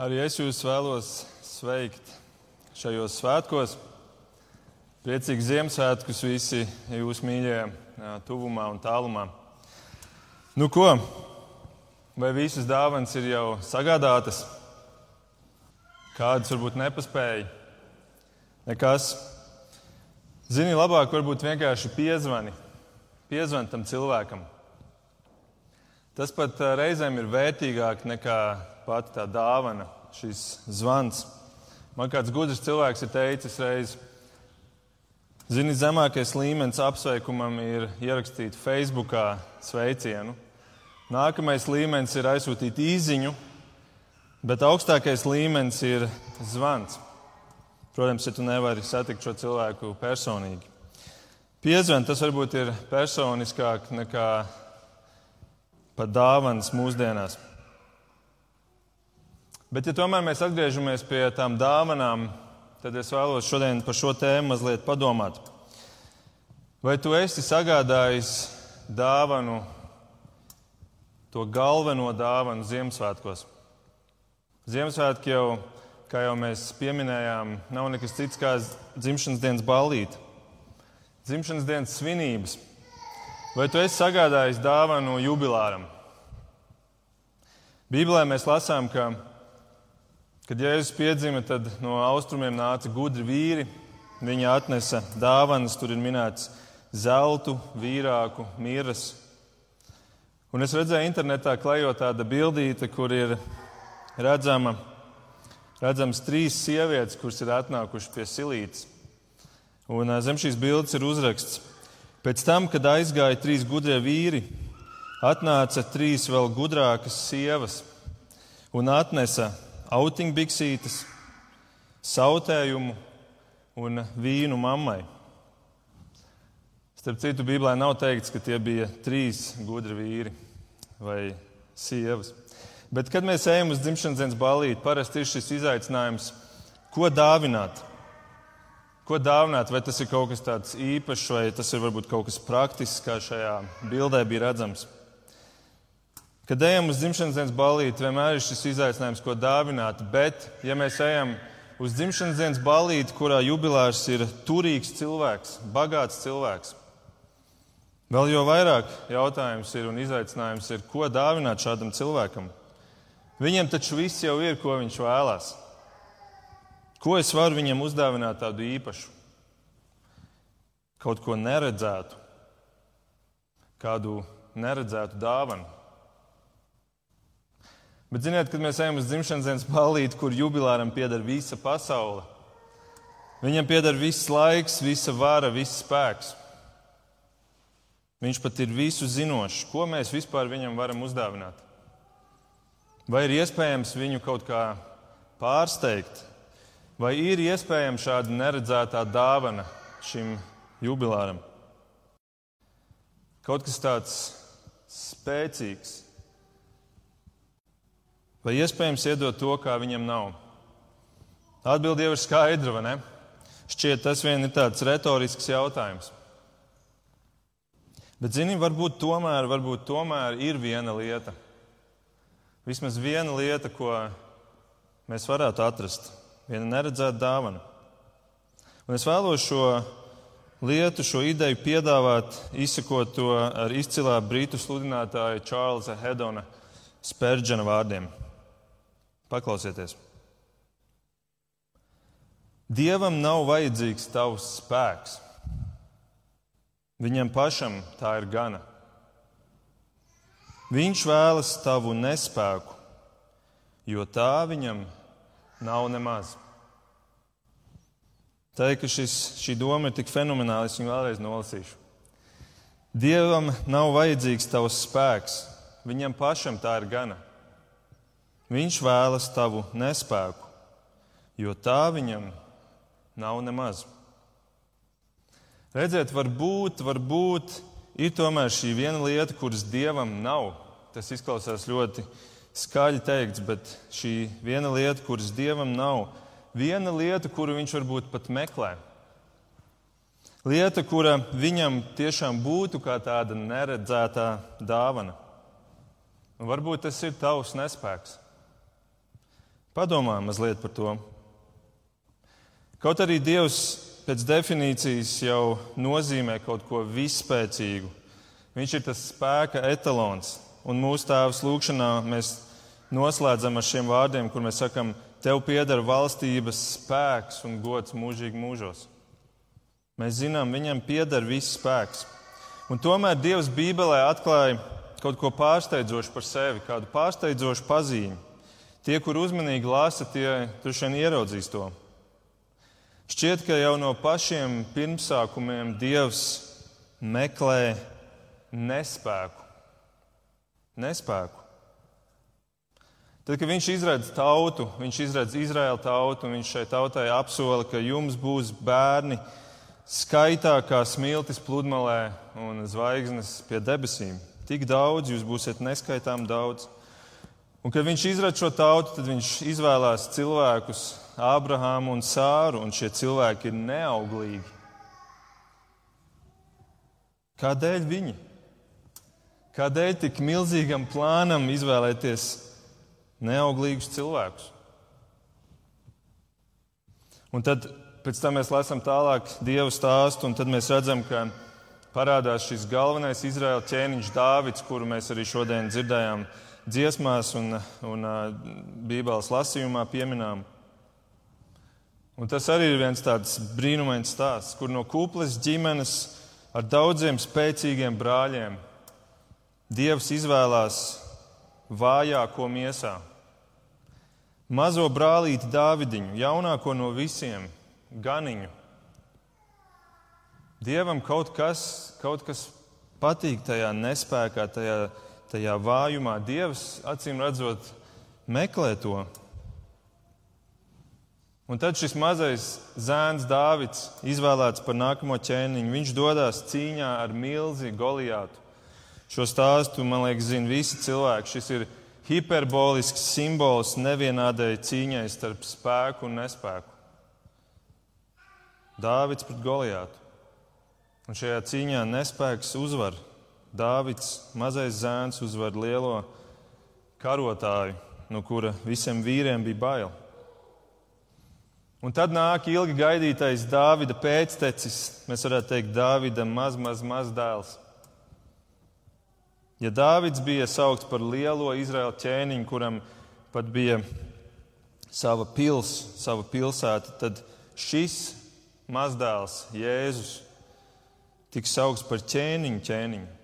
Arī es jūs vēlos sveikt šajos svētkos. Priecīgs Ziemassvētkus visi jūs mīļie, tuvumā un tālumā. Nu ko, vai visas dāvanas ir jau sagādātas? Kādas varbūt nepaspēja? Nekas. Zini, labāk varbūt vienkārši piezvani. Piezvani tam cilvēkam. Tas pat reizēm ir vērtīgāk nekā pati tā dāvana, šis zvans. Man kāds gudrs cilvēks ir teicis reiz, zini, zemākais līmenis apsveikumam ir ierakstīt Facebookā sveicienu. Nākamais līmenis ir aizsūtīt īziņu, bet augstākais līmenis ir zvans. Protams, ja tu nevari satikt šo cilvēku personīgi. Piezvanīt tas varbūt ir personiskāk nekā pat dāvanas mūsdienās. Bet, ja tomēr mēs atgriežamies pie tām dāvanām, tad es vēlos šodien par šo tēmu mazliet padomāt. Vai tu esi sagādājis dāvanu, to galveno dāvanu Ziemassvētkos? Ziemassvētki jau, kā jau mēs pieminējām, nav nekas cits kā dzimšanas dienas ballīte, dzimšanas dienas svinības. Vai tu esi sagādājis dāvanu jubilāram? Bībelē mēs lasām, ka Kad Jēzus piedzima, tad no austrumiem nāca gudri vīri. Viņi atnesa dāvanas, tur ir minēts zeltu, vīrāku, miras. Un es redzēju internetā klejot tāda bildīte, kur ir redzama, redzams trīs sievietes, kuras ir atnākušas pie silītes. Un zem šīs bildes ir uzraksts. Pēc tam, kad aizgāja trīs gudrie vīri, atnāca trīs vēl gudrākas sievas un atnesa autiņbiksītes, sautējumu un vīnu mammai. Starp citu, Bībelē nav teikts, ka tie bija trīs gudri vīri vai sievas. Bet, kad mēs ejam uz dzimšanas dienas balīti, parasti ir šis izaicinājums, ko dāvināt. Ko dāvināt, vai tas ir kaut kas tāds īpašs, vai tas ir varbūt kaut kas praktisks, kā šajā bildē bija redzams. Kad ejam uz dzimšanas dienas balīti, vienmēr ir šis izaicinājums, ko dāvināt. Bet, ja mēs ejam uz dzimšanas dienas balīti, kurā jubilārs ir turīgs cilvēks, bagāts cilvēks, vēl jau vairāk jautājums ir un izaicinājums ir, ko dāvināt šādam cilvēkam. Viņam taču viss jau ir, ko viņš vēlās. Ko es varu viņam uzdāvināt tādu īpašu? Kaut ko neredzētu, kādu neredzētu dāvanu. Bet, ziniet, kad mēs ejam uz dzimšanas dienas ballīti, kur jubilāram pieder visa pasaule, viņam pieder viss laiks, visa vara, viss spēks. Viņš pat ir visu zinošs. Ko mēs vispār viņam varam uzdāvināt? Vai ir iespējams viņu kaut kā pārsteigt, vai ir iespējams šāda neredzētā dāvana šim jubilāram? Kaut kas tāds spēcīgs, Vai iespējams iedot to, kā viņam nav? Atbilde jau ir skaidra, vai ne? Šķiet, tas vien ir tāds retorisks jautājums. Bet, zini, varbūt tomēr, varbūt tomēr ir viena lieta. Vismaz viena lieta, ko mēs varētu atrast. Viena neredzēta dāvana. Un es vēlos šo lietu, šo ideju piedāvāt, izsakot to ar izcilā brītu sludinātāja Čārlza Hedona Spērģena vārdiem. Paklausieties! Dievam nav vajadzīgs tavs spēks. Viņam pašam tā ir gana. Viņš vēlas tavu nespēku, jo tā viņam nav nemaz. Ir, ka šis, šī doma ir tik fenomenāla, es viņu vēlreiz nolasīšu. Dievam nav vajadzīgs tavs spēks, viņam pašam tā ir gana. Viņš vēlas tavu nespēku, jo tā viņam nav nemaz. Redziet, varbūt, varbūt ir tomēr šī viena lieta, kuras dievam nav. Tas izklausās ļoti skaļi teikts, bet šī viena lieta, kuras dievam nav, viena lieta, kuru viņš varbūt pat meklē. Lieta, kura viņam tiešām būtu kā tāda neredzētā dāvana. Un varbūt tas ir tavs nespēks. Padomā mazliet par to. Kaut arī Dievs pēc definīcijas jau nozīmē kaut ko vispēcīgu. Viņš ir tas spēka etalons. Un mūsu tēvs lūgšanā mēs noslēdzam ar šiem vārdiem, kur mēs sakam, Tev pieder valstības spēks un gods mūžīgi mūžos. Mēs zinām, viņam pieder viss spēks. Un tomēr Dievs Bībelē atklāja kaut ko pārsteidzošu par sevi, kādu pārsteidzošu pazīmi. Tie, kur uzmanīgi lasa, tie droši vien ieraudzīs to. Šķiet, ka jau no pašiem pirmsākumiem Dievs meklē nespēku. Nespēku. Tad, kad viņš izradz tautu, viņš izradz Izraēlu tautu, un viņš šai tautai apsola, ka jums būs bērni skaitā kā smiltis pludmalē un zvaigznes pie debesīm. Tik daudz, jūs būsiet neskaitām daudz. Un, kad viņš izradz šo tautu, tad viņš izvēlās cilvēkus, Ābrahāmu un Sāru, un šie cilvēki ir neauglīgi. Kādēļ viņi? Kādēļ tik milzīgam plānam izvēlēties neauglīgus cilvēkus? Un tad pēc tam mēs lasām tālāk Dieva stāstu, un tad mēs redzam, ka parādās šis galvenais Izraēla ķēniņš Dāvids, kuru mēs arī šodien dzirdējām dziesmās un, un Bībeles lasījumā pieminām. Un tas arī ir viens tāds brīnumains stāsts, kur no kūples ģimenes ar daudziem spēcīgiem brāļiem Dievs izvēlās vājāko miesā. Mazo brālīti Dāvidiņu, jaunāko no visiem, ganiņu. Dievam kaut kas, kaut kas patīk tajā nespējā, tajā tajā vājumā. Dievs, acīm redzot, meklē to. Un tad šis mazais zēns Dāvids, izvēlēts par nākamo ķēniņu, viņš dodas cīņā ar milzi Goliātu. Šo stāstu, man liekas, zina visi cilvēki. Šis ir hiperbolisks simbols nevienādai cīņai starp spēku un nespēku. Dāvids pret Goliātu. Un šajā cīņā nespēks uzvar. Dāvids, mazais zēns, uzvar lielo karotāju, no kura visiem vīriem bija bail. Un tad nāk ilgi gaidītais Dāvida pēctecis, mēs varētu teikt, Dāvida maz, maz, maz dēls. Ja Dāvids bija saukts par lielo Izraēlu ķēniņu, kuram pat bija sava pils, sava pilsēta, tad šis mazdēls, Jēzus, tiks saukts par ķēniņu ķēniņu.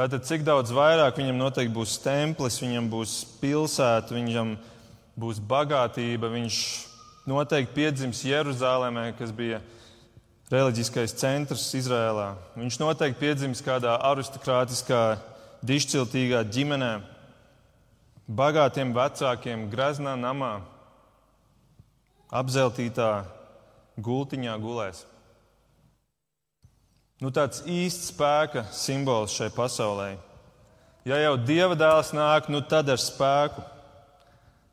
Tātad, cik daudz vairāk viņam noteikti būs templis, viņam būs pilsēta, viņam būs bagātība. Viņš noteikti piedzims Jeruzālēmē, kas bija reliģiskais centrs Izrēlā. Viņš noteikti piedzims kādā aristokrātiskā, dišciltīgā ģimenē, bagātiem vecākiem, greznā namā, apzeltītā gultiņā gulēs. Nu, tāds īsts spēka simbols šai pasaulē. Ja jau dieva dēls nāk, nu tad ar spēku.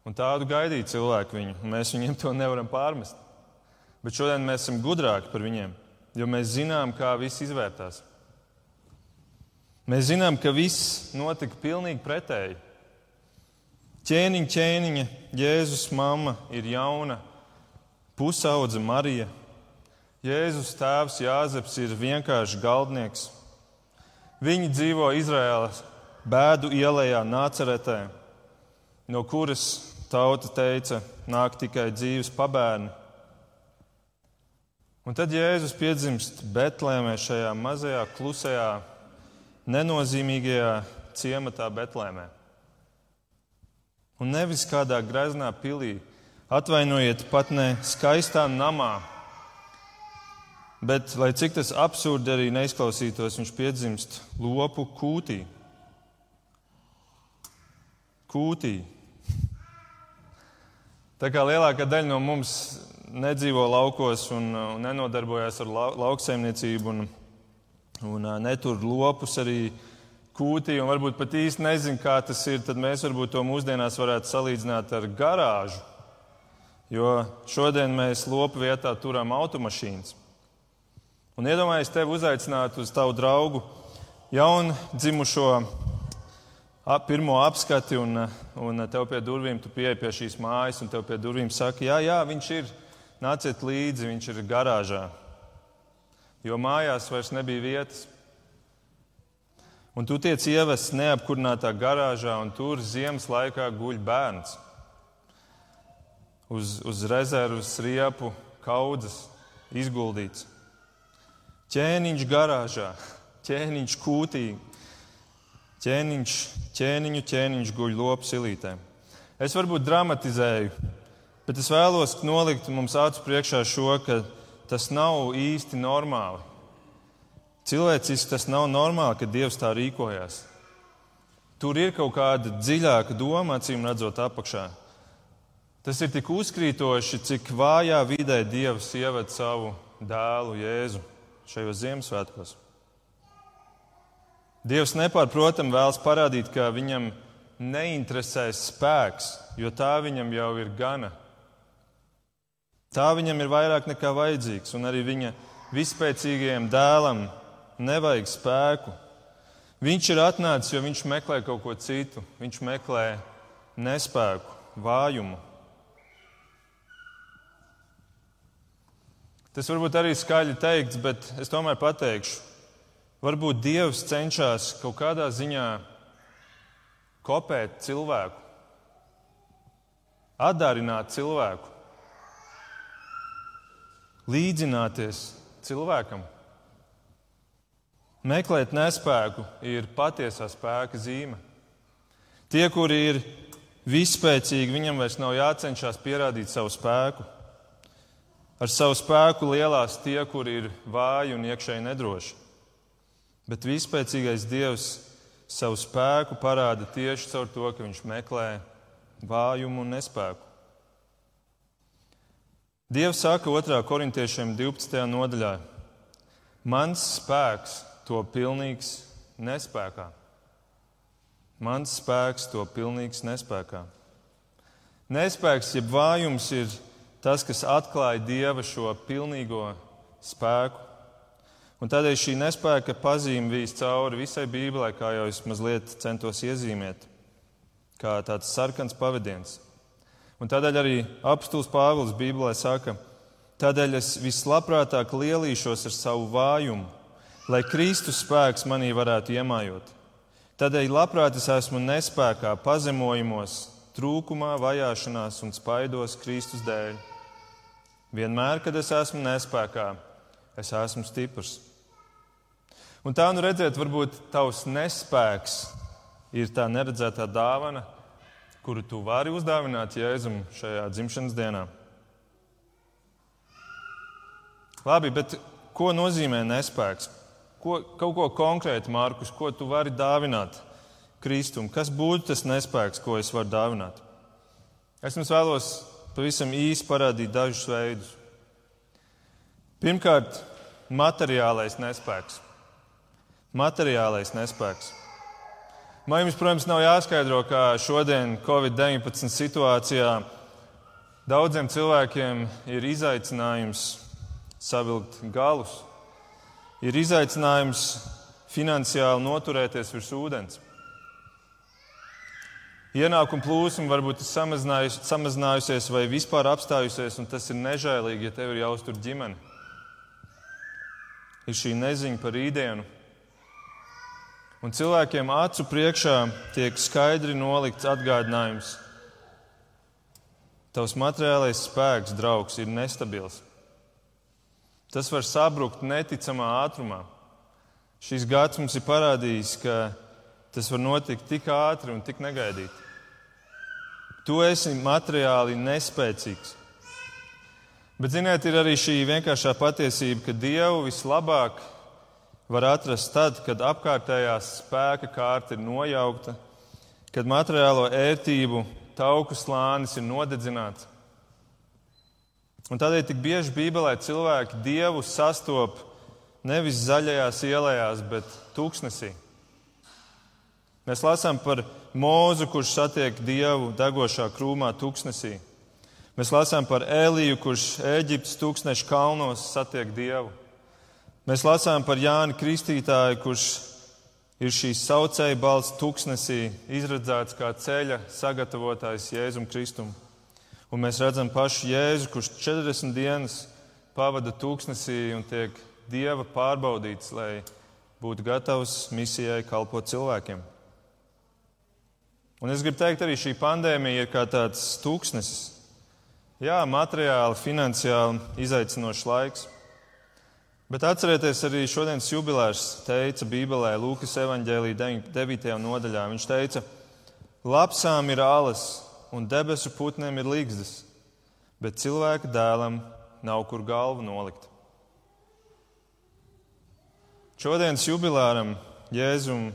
Un tādu gaidīja cilvēku viņu, un mēs viņiem to nevaram pārmest. Bet šodien mēs esam gudrāki par viņiem, jo mēs zinām, kā viss izvērtās. Mēs zinām, ka viss notika pilnīgi pretēji. Ķēniņa, ķēniņa, Jēzus mamma ir jauna, pusaudze Marija. Jēzus tēvs Jāzeps ir vienkārši galdnieks. Viņi dzīvo Izraēlas bēdu ielā, Nāceretē, no kuras tauta teica, nāk tikai dzīves pabērni. Un tad Jēzus piedzimst Betlēmē, šajā mazajā, klusajā, nenozīmīgajā ciematā Betlēmē. Un nevis kādā greznā pilī, atvainojiet, pat ne skaistā namā, Bet, lai cik tas absurdi arī neizklausītos, viņš piedzimst lopu kūtī. Kūtī. Tā kā lielākā daļa no mums nedzīvo laukos un, un nenodarbojas ar lau, lauksaimniecību un, un netur lopus arī kūtī un varbūt pat īsti nezina, kā tas ir, tad mēs varbūt to mūsdienās varētu salīdzināt ar garāžu. Jo šodien mēs lopu vietā turam automašīnas. Un iedomājieties, tevi uzaicināt uz tavu draugu jaunu dzimušo pirmo apskati, un, un tev pie durvīm, tu pieeji pie šīs mājas, un tev pie durvīm saka, jā, jā, viņš ir, nāciet līdzi, viņš ir garāžā. Jo mājās vairs nebija vietas. Un tu tiec ievests neapkurinātā garāžā, un tur ziemas laikā guļ bērns. Uz, uz rezerves riepu kaudzes izguldīts. Ķēniņš garāžā, ķēniņš kūtī, ķēniņš, ķēniņu ķēniņš guļ lopu silītēm. Es varbūt dramatizēju, bet es vēlos nolikt mums acu priekšā šo, ka tas nav īsti normāli. Cilvēciski tas nav normāli, ka Dievs tā rīkojās. Tur ir kaut kāda dziļāka doma, acīm redzot, apakšā. Tas ir tik uzkrītoši, cik vājā vidē Dievs ieved savu dēlu Jēzu šajos Ziemassvētkos. Dievs nepārprotami vēlas parādīt, ka viņam neinteresēs spēks, jo tā viņam jau ir gana. Tā viņam ir vairāk nekā vajadzīgs, un arī viņa vispēcīgajam dēlam nevajag spēku. Viņš ir atnācis, jo viņš meklē kaut ko citu. Viņš meklē nespēku, vājumu. Tas varbūt arī skaļi teikts, bet es tomēr pateikšu. Varbūt Dievs cenšas kaut kādā ziņā kopēt cilvēku, atdārināt cilvēku, līdzināties cilvēkam. Meklēt nespēku ir patiesā spēka zīme. Tie, kuri ir vispēcīgi, viņam vairs nav jācenšas pierādīt savu spēku. Ar savu spēku lielās tie, kuri ir vāji un iekšēji nedroši. Bet vispēcīgais Dievs savu spēku parāda tieši caur to, ka viņš meklē vājumu un nespēku. Dievs saka 2. korintiešiem 12. nodaļā: Mans spēks to pilnīgs nespējā. Mans spēks to pilnīgs nespējā. Nespēks, jeb vājums, ir tas, kas atklāja Dieva šo pilnīgo spēku. Un tādēļ šī nespēka pazīme vīs cauri visai Bībelē, kā jau es mazliet centos iezīmēt, kā tāds sarkans pavadiens. Un tādēļ arī apstults Pāvils Bībelē saka, tādēļ es vislabprātāk lielīšos ar savu vājumu, lai Kristus spēks manī varētu iemājot. Tādēļ labprāt es esmu nespējā, pazemojumos, trūkumā, vajāšanās un spaidos Kristus dēļ. Vienmēr, kad es esmu nespējā, es esmu stiprs. Un tā nu redzēt, varbūt tavs nespēks ir tā neredzētā dāvana, kuru tu vari uzdāvināt Jēzum šajā dzimšanas dienā. Labi, bet ko nozīmē nespēks? Ko, kaut ko konkrētu, Mārkus, ko tu vari dāvināt Kristum? Kas būtu tas nespēks, ko es varu dāvināt? Es jums vēlos pavisam īsi parādīt dažus veidus. Pirmkārt, materiālais nespēks. Materiālais nespēks. Man jums, protams, nav jāskaidro, ka šodien Covid-19 situācijā daudziem cilvēkiem ir izaicinājums savilkt galus ir izaicinājums finansiāli noturēties virs ūdens. Ienākuma plūsma varbūt samazinājusies vai vispār apstājusies, un tas ir nežēlīgi, ja tev ir jāuztur ģimene. Ir šī neziņa par rītdienu. Un cilvēkiem acu priekšā tiek skaidri nolikts atgādinājums. Tavs materiālais spēks, draugs, ir nestabils. Tas var sabrukt neticamā ātrumā. Šis gads mums ir parādījis, ka tas var notikt tik ātri un tik negaidīti. Tu esi materiāli nespēcīgs. Bet, ziniet, ir arī šī vienkāršā patiesība, ka Dievu vislabāk var atrast tad, kad apkārtējā spēka kārta ir nojaukta, kad materiālo ērtību tauku slānis ir nodedzināts Un tādēļ tik bieži Bībelē cilvēki Dievu sastop nevis zaļajās ielās, bet tūkstnesī. Mēs lasām par mūzu, kurš satiek Dievu degošā krūmā tūkstnesī. Mēs lasām par Eliju, kurš Eģiptes tūkstneša kalnos satiek Dievu. Mēs lasām par Jāni Kristītāju, kurš ir šīs saucēja balss tuksnesī, izredzēts kā ceļa sagatavotājs Jēzum Kristum. Un mēs redzam pašu Jēzu, kurš 40 dienas pavada tūkstnesī un tiek Dieva pārbaudīts, lai būtu gatavs misijai kalpot cilvēkiem. Un es gribu teikt, arī šī pandēmija ir kā tāds tūkstnesis. Jā, materiāli, finansiāli izaicinošs laiks. Bet atcerieties, arī šodienas jubilārs teica Bībelē, Lūkas evanģēlī 9. nodaļā. Viņš teica, lapsām ir alas un debesu putniem ir līgzdas, bet cilvēka dēlam nav kur galvu nolikt. Šodienas jubilāram Jēzum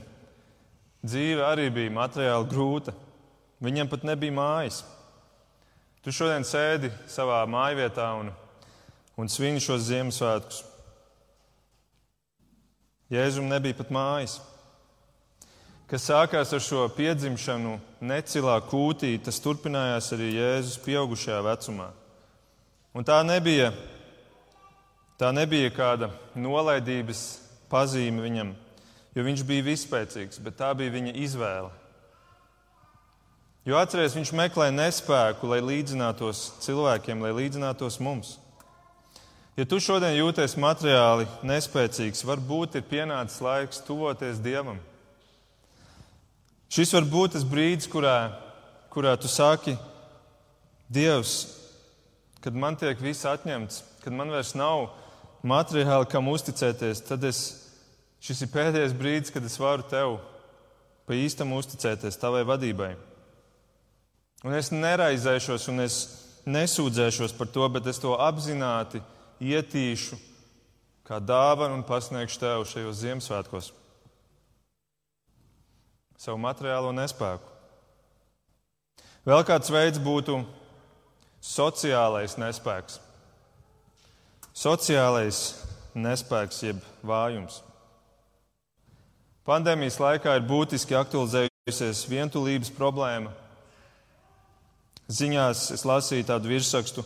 dzīve arī bija materiāli grūta. Viņam pat nebija mājas. Tu šodien sēdi savā mājvietā un, un svin šos Ziemassvētkus. Jēzum nebija pat mājas. Kas sākās ar šo piedzimšanu necilā kūtī, tas turpinājās arī Jēzus pieaugušajā vecumā. Un tā nebija, tā nebija kāda nolaidības pazīme viņam, jo viņš bija vispēcīgs, bet tā bija viņa izvēle. Jo atcerieties, viņš meklē nespēku, lai līdzinātos cilvēkiem, lai līdzinātos mums. Ja tu šodien jūties materiāli nespēcīgs, varbūt ir pienācis laiks tuvoties Dievam. Šis var būt tas brīdis, kurā, kurā tu saki, Dievs, kad man tiek viss atņemts, kad man vairs nav materiāli, kam uzticēties, tad es Šis ir pēdējais brīdis, kad es varu tev pa īstam uzticēties tavai vadībai. Un es neraizēšos un es nesūdzēšos par to, bet es to apzināti ietīšu kā dāvanu un pasniegšu tev šajos Ziemassvētkos. Savu materiālo nespēku. Vēl kāds veids būtu sociālais nespēks. Sociālais nespēks jeb vājums. Pandēmijas laikā ir būtiski aktualizējusies vientulības problēma. Ziņās es lasīju tādu virsrakstu.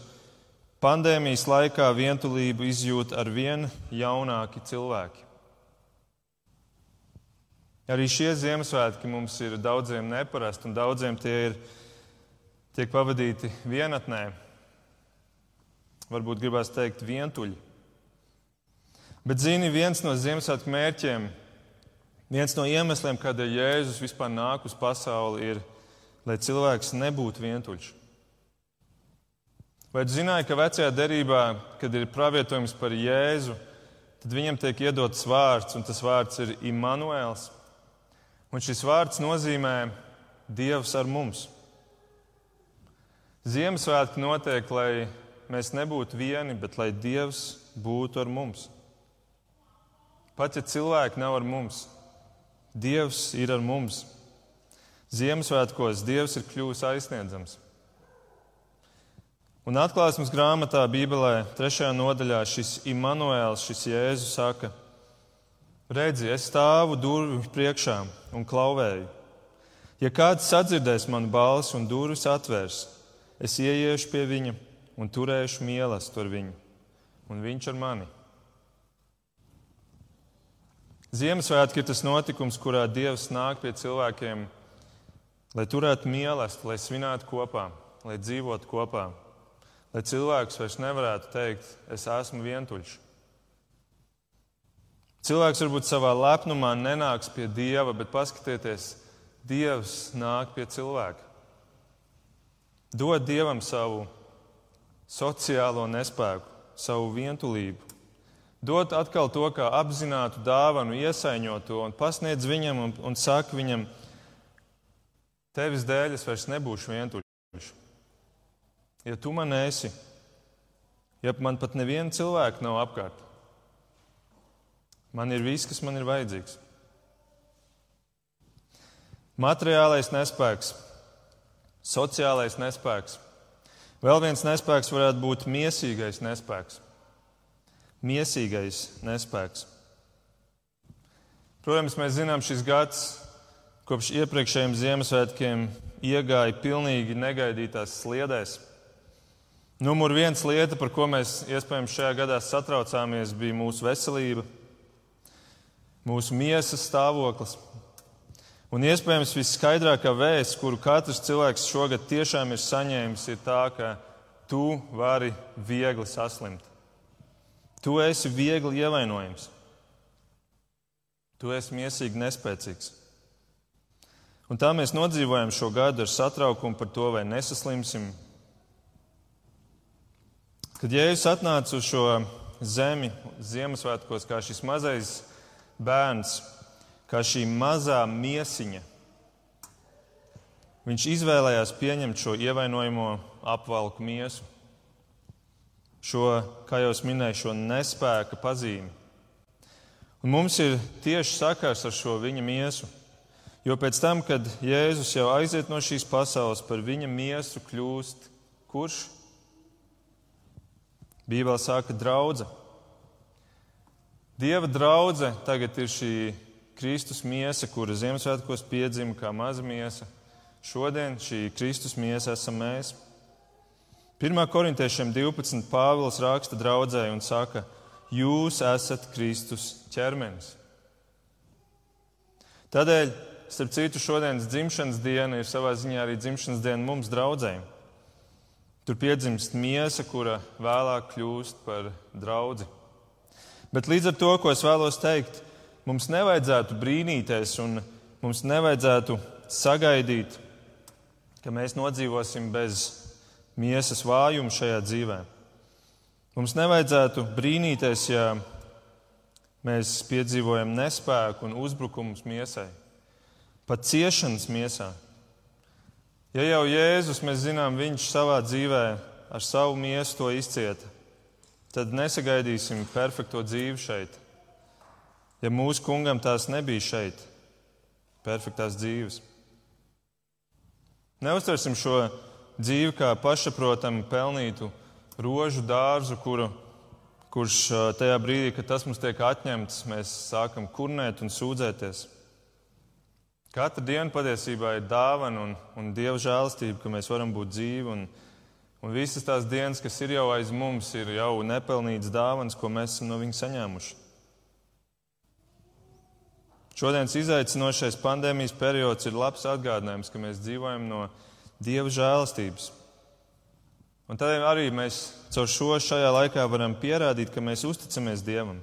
Pandēmijas laikā vientulību izjūt ar vien jaunāki cilvēki. Arī šie Ziemassvētki mums ir daudziem neparasti, un daudziem tie ir tiek pavadīti vienatnē. Varbūt gribās teikt, vientuļi. Bet, zini, viens no Ziemassvētku mērķiem Viens no iemesliem, kādēļ Jēzus vispār nāk uz pasauli, ir, lai cilvēks nebūtu vientuļš. Vai tu zināji, ka vecajā derībā, kad ir pravietojums par Jēzu, tad viņam tiek iedots vārds, un tas vārds ir Immanuēls. Un šis vārds nozīmē Dievs ar mums. Ziemassvētki notiek, lai mēs nebūtu vieni, bet lai Dievs būtu ar mums. Pat ja cilvēki nav ar mums, Dievs ir ar mums. Ziemassvētkos Dievs ir kļuvis aizsniedzams. Un atklāsmes grāmatā, Bībelē, trešajā nodaļā šis Immanuēls, šis Jēzus saka, redzi, es stāvu durvju priekšā un klauvēju. Ja kāds sadzirdēs manu balsi un durvis atvērs, es ieiešu pie viņa un turēšu mīlestību ar viņu, un viņš ar mani. Ziemassvētki ir tas notikums, kurā Dievs nāk pie cilvēkiem, lai turētu mīlestību, lai svinētu kopā, lai dzīvotu kopā, lai cilvēks vairs nevarētu teikt, es esmu vientuļš. Cilvēks varbūt savā lepnumā nenāks pie Dieva, bet paskatieties, Dievs nāk pie cilvēka. Dod Dievam savu sociālo nespēku, savu vientulību, dot atkal to kā apzinātu dāvanu, iesaiņot to un pasniedz viņam un, un saka viņam, tevis dēļ es vairs nebūšu vientuļš. Ja tu man esi, ja man pat neviena cilvēka nav apkārt, man ir viss, kas man ir vajadzīgs. Materiālais nespēks, sociālais nespēks. Vēl viens nespēks varētu būt mīsīgais nespēks miesīgais nespēks. Protams, mēs zinām, šis gads kopš iepriekšējiem Ziemassvētkiem iegāja pilnīgi negaidītās sliedēs. Numur viens lieta, par ko mēs iespējams šajā gadā satraucāmies, bija mūsu veselība. mūsu miesas stāvoklis. Un iespējams visskaidrākā vēsts, kuru katrs cilvēks šogad tiešām ir saņēmis, ir tā, ka tu vari viegli saslimt. Tu esi viegli ievainojams. Tu esi miesīgi nespēcīgs. Un tā mēs nodzīvojam šo gadu ar satraukumu par to, vai nesaslimsim. Kad Jēzus atnāca uz šo zemi Ziemassvētkos, kā šis mazais bērns, kā šī mazā miesiņa, viņš izvēlējās pieņemt šo ievainojamo apvalku miesu, šo, kā jau minēju, šo nespēka pazīmi. Un mums ir tieši sakars ar šo viņa miesu. Jo pēc tam, kad Jēzus jau aiziet no šīs pasaules, par viņa miesu kļūst kurš? Bībelē saka, draudzene. Dieva draudzene tagad ir šī Kristus miesa, kura Ziemassvētkos piedzima kā maza miesa. Šodien šī Kristus miesa esam mēs. 1. korintiešiem 12. Pāvils raksta draudzēji un saka, jūs esat Kristus ķermenis. Tādēļ, starp citu, šodienas dzimšanas diena ir savā ziņā arī dzimšanas diena mums draudzēm. Tur piedzimst miesa, kura vēlāk kļūst par draugu. Bet līdz ar to, ko es vēlos teikt, mums nevajadzētu brīnīties un mums nevajadzētu sagaidīt, ka mēs nodzīvosim bez miesas vājuma šajā dzīvē. Mums nevajadzētu brīnīties, ja mēs piedzīvojam nespēku un uzbrukumus miesai, pat ciešanas miesā. Ja jau Jēzus, mēs zinām, viņš savā dzīvē ar savu miesu to izcieta, tad nesagaidīsim perfekto dzīvi šeit. Ja mūsu kungam tās nebija šeit, perfektās dzīves. Neuztversim šo dzīvi kā pašsaprotamu, pelnītu rožu dārzu, kuru, kurš tajā brīdī, kad tas mums tiek atņemts, mēs sākam kurnēt un sūdzēties. Katra diena patiesībā ir dāvana un, un dieva žēlastība, ka mēs varam būt dzīvi. Un, un visas tās dienas, kas ir jau aiz mums, ir jau nepelnītas dāvanas, ko mēs esam no viņa saņēmuši. Šodienas izaicinošais pandēmijas periods ir labs atgādinājums, ka mēs dzīvojam no Dieva žēlastības. Un tad arī mēs caur šo šajā laikā varam pierādīt, ka mēs uzticamies Dievam.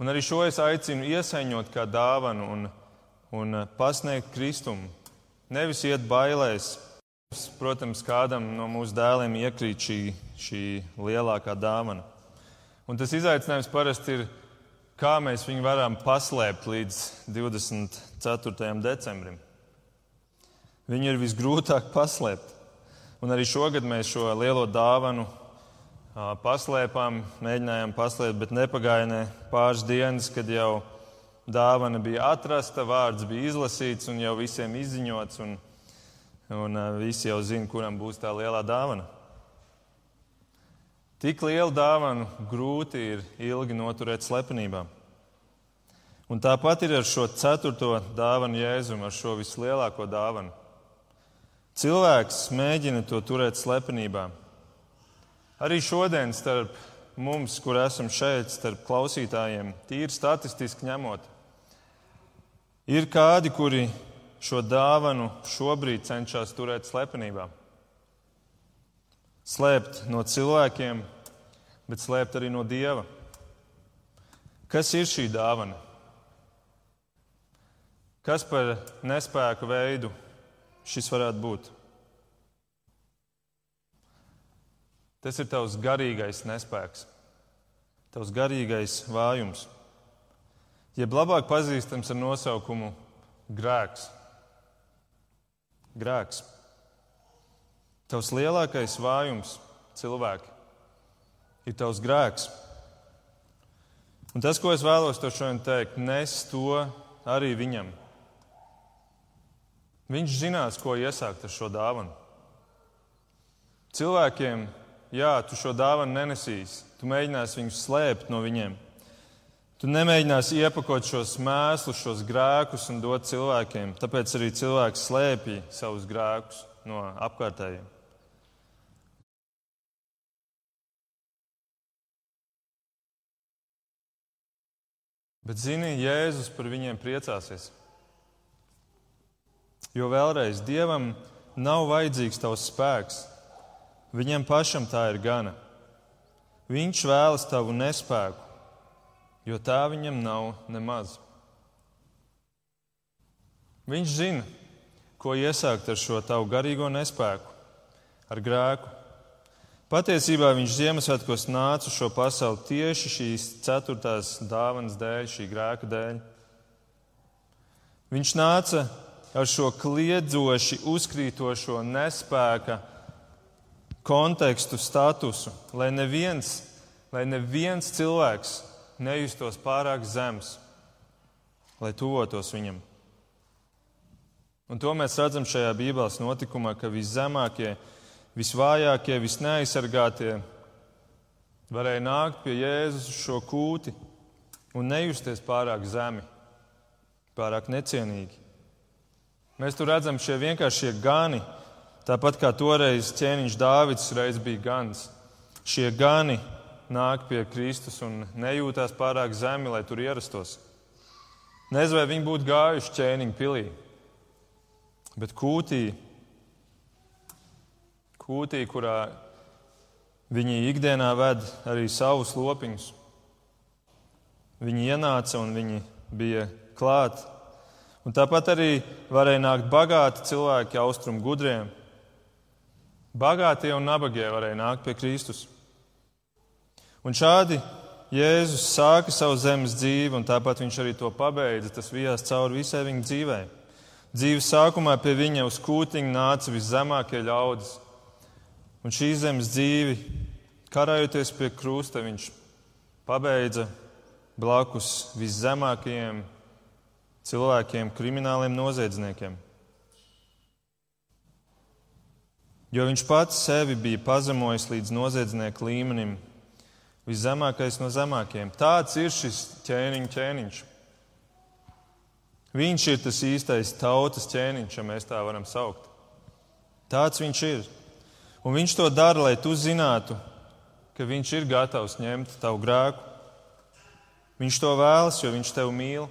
Un arī šo es aicinu iesaņot kā dāvanu un, un pasniegt Kristumu. Nevis iet bailēs. Protams, kādam no mūsu dēliem iekrīt šī, šī lielākā dāvana. Un tas izaicinājums parasti ir, kā mēs viņu varam paslēpt līdz 24. decembrim. Viņu ir visgrūtāk paslēpt. Un arī šogad mēs šo lielo dāvanu paslēpām, mēģinājām paslēpt, bet nepagāja ne pāris dienas, kad jau dāvana bija atrasta, vārds bija izlasīts un jau visiem izziņots, un, un visi jau zina, kuram būs tā lielā dāvana. Tik lielu dāvanu grūti ir ilgi noturēt slepenībā. Un tāpat ir ar šo ceturto dāvanu Jēzum, ar šo vislielāko dāvanu. Cilvēks mēģina to turēt slepenībā. Arī šodien starp mums, kur esam šeit, starp klausītājiem, tīri statistiski ņemot, ir kādi, kuri šo dāvanu šobrīd cenšas turēt slepenībā. Slēpt no cilvēkiem, bet slēpt arī no dieva. Kas ir šī dāvana? Kas par nespēku veidu šis varētu būt? Tas ir tavs garīgais nespēks, tavs garīgais vājums. Jeb labāk pazīstams ar nosaukumu grēks. Grēks. Tavs lielākais vājums, cilvēki, ir tavs grēks. Un tas, ko es vēlos te šodien teikt, nes to arī viņam. Viņš zinās, ko iesākt ar šo dāvanu. Cilvēkiem, jā, tu šo dāvanu nenesīsi, tu mēģināsi viņus slēpt no viņiem. Tu nemēģināsi iepakot šos mēslus, šos grēkus un dot cilvēkiem. Tāpēc arī cilvēks slēpj savus grēkus no apkārtējiem. Bet zini, Jēzus par viņiem priecāsies. Jo vēlreiz Dievam nav vajadzīgs tavs spēks. Viņam pašam tā ir gana. Viņš vēlas tavu nespēku, jo tā viņam nav nemaz. Viņš zina, ko iesākt ar šo tavu garīgo nespēku, ar grēku. Patiesībā viņš Ziemassvētkos nāca uz šo pasauli tieši šīs ceturtās dāvanas dēļ, šī grēka dēļ. Viņš nāca ar šo kliedzoši uzkrītošo nespēka kontekstu, statusu, lai neviens, lai neviens cilvēks nejustos pārāk zems, lai tuvotos viņam. Un to mēs redzam šajā Bībeles notikumā, ka viszemākie visvājākie, visneaizsargātie varēja nākt pie Jēzus uz šo kūti un nejusties pārāk zemi, pārāk necienīgi. Mēs tur redzam šie vienkāršie gani, tāpat kā toreiz ķēniņš Dāvids reiz bija gans. Šie gani nāk pie Kristus un nejūtās pārāk zemi, lai tur ierastos. Nezinu, vai viņi būtu gājuši ķēniņa pilī, bet kūtī kūtī, kurā viņi ikdienā ved arī savus lopiņus. Viņi ienāca un viņi bija klāt. Un tāpat arī varēja nākt bagāti cilvēki, austrumu gudriem. Bagātie un nabagie varēja nākt pie Kristus. Un šādi Jēzus sāka savu zemes dzīvi, un tāpat viņš arī to pabeidza. Tas vijās cauri visai viņa dzīvei. Dzīves sākumā pie viņa uz kūtiņa nāca viszemākie ļaudis. Un šī zemes dzīvi, karājoties pie krusta, viņš pabeidza blakus viszemākajiem cilvēkiem, krimināliem noziedzniekiem. Jo viņš pats sevi bija pazemojis līdz noziedznieka līmenim, viszemākais no zemākajiem. Tāds ir šis ķēniņš, ķēniņš. Viņš ir tas īstais tautas ķēniņš, ja mēs tā varam saukt. Tāds viņš ir. Un viņš to dara, lai tu zinātu, ka viņš ir gatavs ņemt tavu grēku. Viņš to vēlas, jo viņš tevi mīl.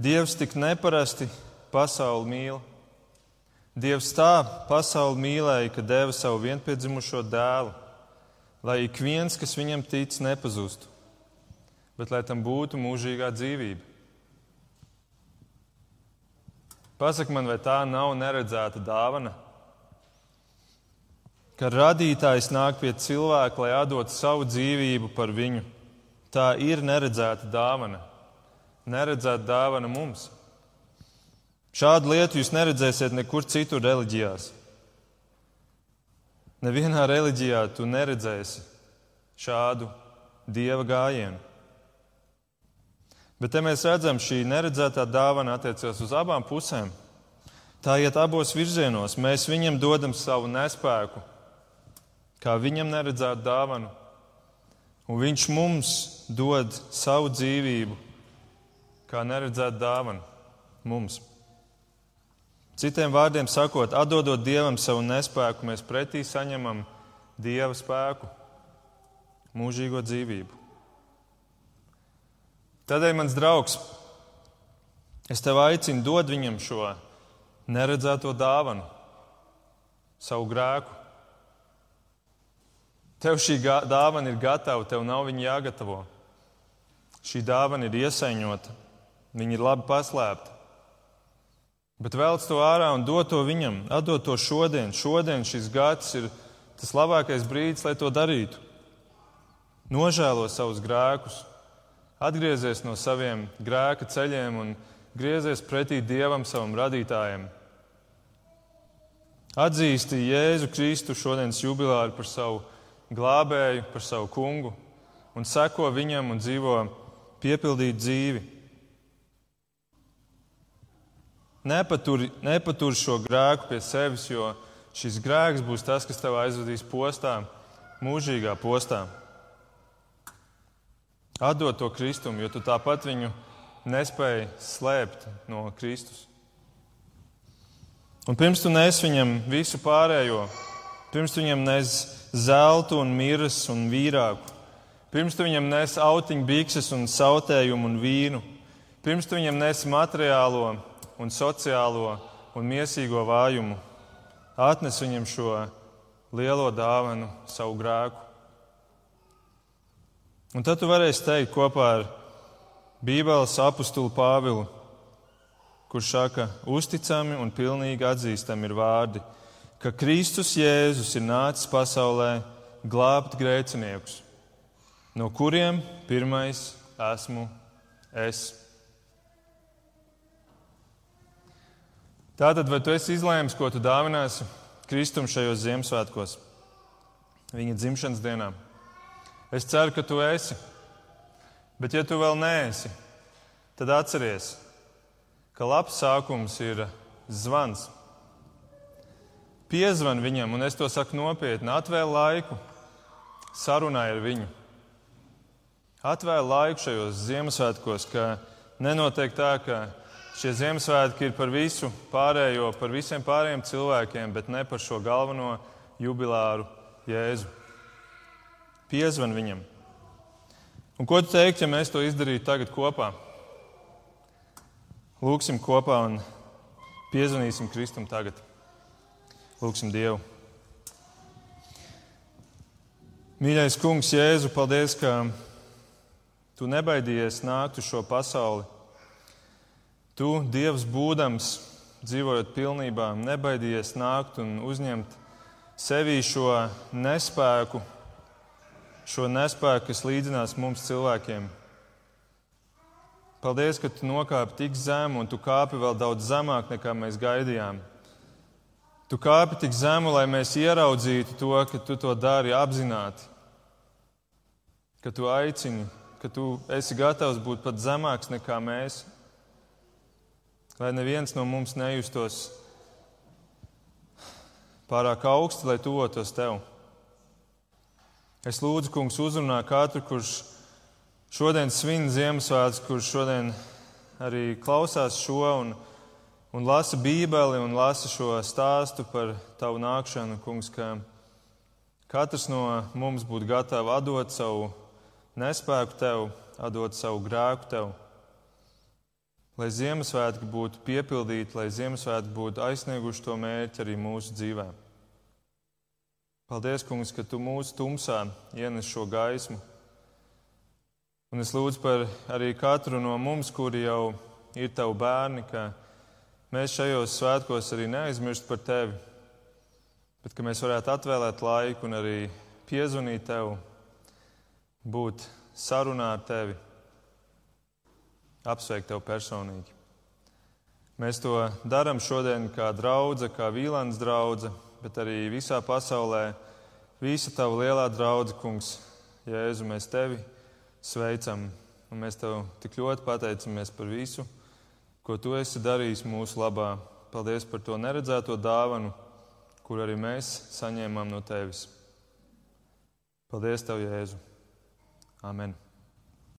Dievs tik neparasti pasauli mīl. Dievs tā pasauli mīlēja, ka deva savu vienpiedzimušo dēlu, lai ik viens, kas viņam tic, nepazustu, bet lai tam būtu mūžīgā dzīvība. Pasaka man, vai tā nav neredzēta dāvana? ka radītājs nāk pie cilvēka, lai atdotu savu dzīvību par viņu. Tā ir neredzēta dāvana. Neredzēta dāvana mums. Šādu lietu jūs neredzēsiet nekur citur reliģijās. Nevienā reliģijā tu neredzēsi šādu dieva gājienu. Bet te mēs redzam, šī neredzētā dāvana attiecas uz abām pusēm. Tā iet abos virzienos. Mēs viņam dodam savu nespēku, kā viņam neredzētu dāvanu, un viņš mums dod savu dzīvību, kā neredzētu dāvanu mums. Citiem vārdiem sakot, atdodot Dievam savu nespēku, mēs pretī saņemam Dieva spēku, mūžīgo dzīvību. Tādēļ, mans draugs, es tev aicinu dot viņam šo neredzēto dāvanu, savu grēku, Tev šī dāvana ir gatava, tev nav viņa jāgatavo. Šī dāvana ir iesaņota, viņa ir labi paslēpta. Bet velc to ārā un dod to viņam, atdod to šodien. Šodien šis gads ir tas labākais brīdis, lai to darītu. Nožēlo savus grēkus, atgriezies no saviem grēka ceļiem un griezies pretī Dievam, savam radītājam. Atzīsti Jēzu Kristu šodienas jubilāru par savu glābēju, par savu kungu un seko viņam un dzīvo piepildītu dzīvi. Nepatur, nepatur šo grēku pie sevis, jo šis grēks būs tas, kas tev aizvedīs postā, mūžīgā postā. Atdod to Kristumu, jo tu tāpat viņu nespēji slēpt no Kristus. Un pirms tu nes viņam visu pārējo, pirms tu viņam nes zeltu un miras un vīrāku. Pirms tu viņam nes autiņu, bikses un sautējumu un vīnu, pirms tu viņam nes materiālo un sociālo un miesīgo vājumu, atnes viņam šo lielo dāvanu, savu grēku. Un tad tu varēsi teikt kopā ar Bībeles apakstulu Pāvilu, kurš saka, uzticami un pilnīgi atzīstami ir vārdi, ka Kristus Jēzus ir nācis pasaulē glābt grēciniekus no kuriem pirmais esmu es. Tātad, vai tu esi izlēmis, ko tu dāvināsi Kristum šajos Ziemassvētkos, viņa dzimšanas dienā? Es ceru, ka tu esi. Bet, ja tu vēl neesi, tad atceries, ka labs sākums ir zvans. Piezvan viņam, un es to saku nopietni, atvēl laiku, sarunāj ar viņu. Atvēl laiku šajos Ziemassvētkos, ka nenotiek tā, ka šie Ziemassvētki ir par visu pārējo, par visiem pārējiem cilvēkiem, bet ne par šo galveno jubilāru Jēzu. Piezvan viņam. Un ko tu teiktu, ja mēs to izdarītu tagad kopā? Lūksim kopā un piezvanīsim Kristum tagad. Lūksim Dievu. Mīļais Kungs, Jēzu, paldies, ka Tu nebaidījies nākt uz šo pasauli. Tu, Dievs, būdams, dzīvojot pilnībā, nebaidījies nākt un uzņemt sevī šo nespēku, šo nespēku, kas līdzinās mums cilvēkiem. Paldies, ka tu nokāpi tik zemu, un tu kāpi vēl daudz zemāk, nekā mēs gaidījām. Tu kāpi tik zemu, lai mēs ieraudzītu to, ka tu to dari apzināti, ka tu aicini ka tu esi gatavs būt pat zemāks nekā mēs, lai neviens no mums nejustos pārāk augsti, lai tuvotos tev. Es lūdzu, kungs, uzrunā katru, kurš šodien svin Ziemassvētku, kurš šodien arī klausās šo un, un lasa Bībeli un lasa šo stāstu par tavu nākšanu, kungs, ka katrs no mums būtu gatavs atdot savu nespēku tev, atdot savu grēku tev. Lai Ziemassvētki būtu piepildīti, lai Ziemassvētki būtu aizsnieguši to mērķi arī mūsu dzīvē. Paldies, Kungs, ka Tu mūsu tumsā ienes šo gaismu. Un es lūdzu par arī katru no mums, kuri jau ir Tavi bērni, ka mēs šajos svētkos arī neaizmirst par Tevi, bet ka mēs varētu atvēlēt laiku un arī piezvanīt Tev būt sarunā ar tevi, apsveikt tevi personīgi. Mēs to darām šodien kā draudzene, kā Vīlāns draudzene, bet arī visā pasaulē. Visa tava lielā draudzene, Kungs, Jēzu, mēs tevi sveicam. Un mēs tev tik ļoti pateicamies par visu, ko tu esi darījis mūsu labā. Paldies par to neredzēto dāvanu, kur arī mēs saņēmām no tevis. Paldies, Tev, Jēzu! Amen.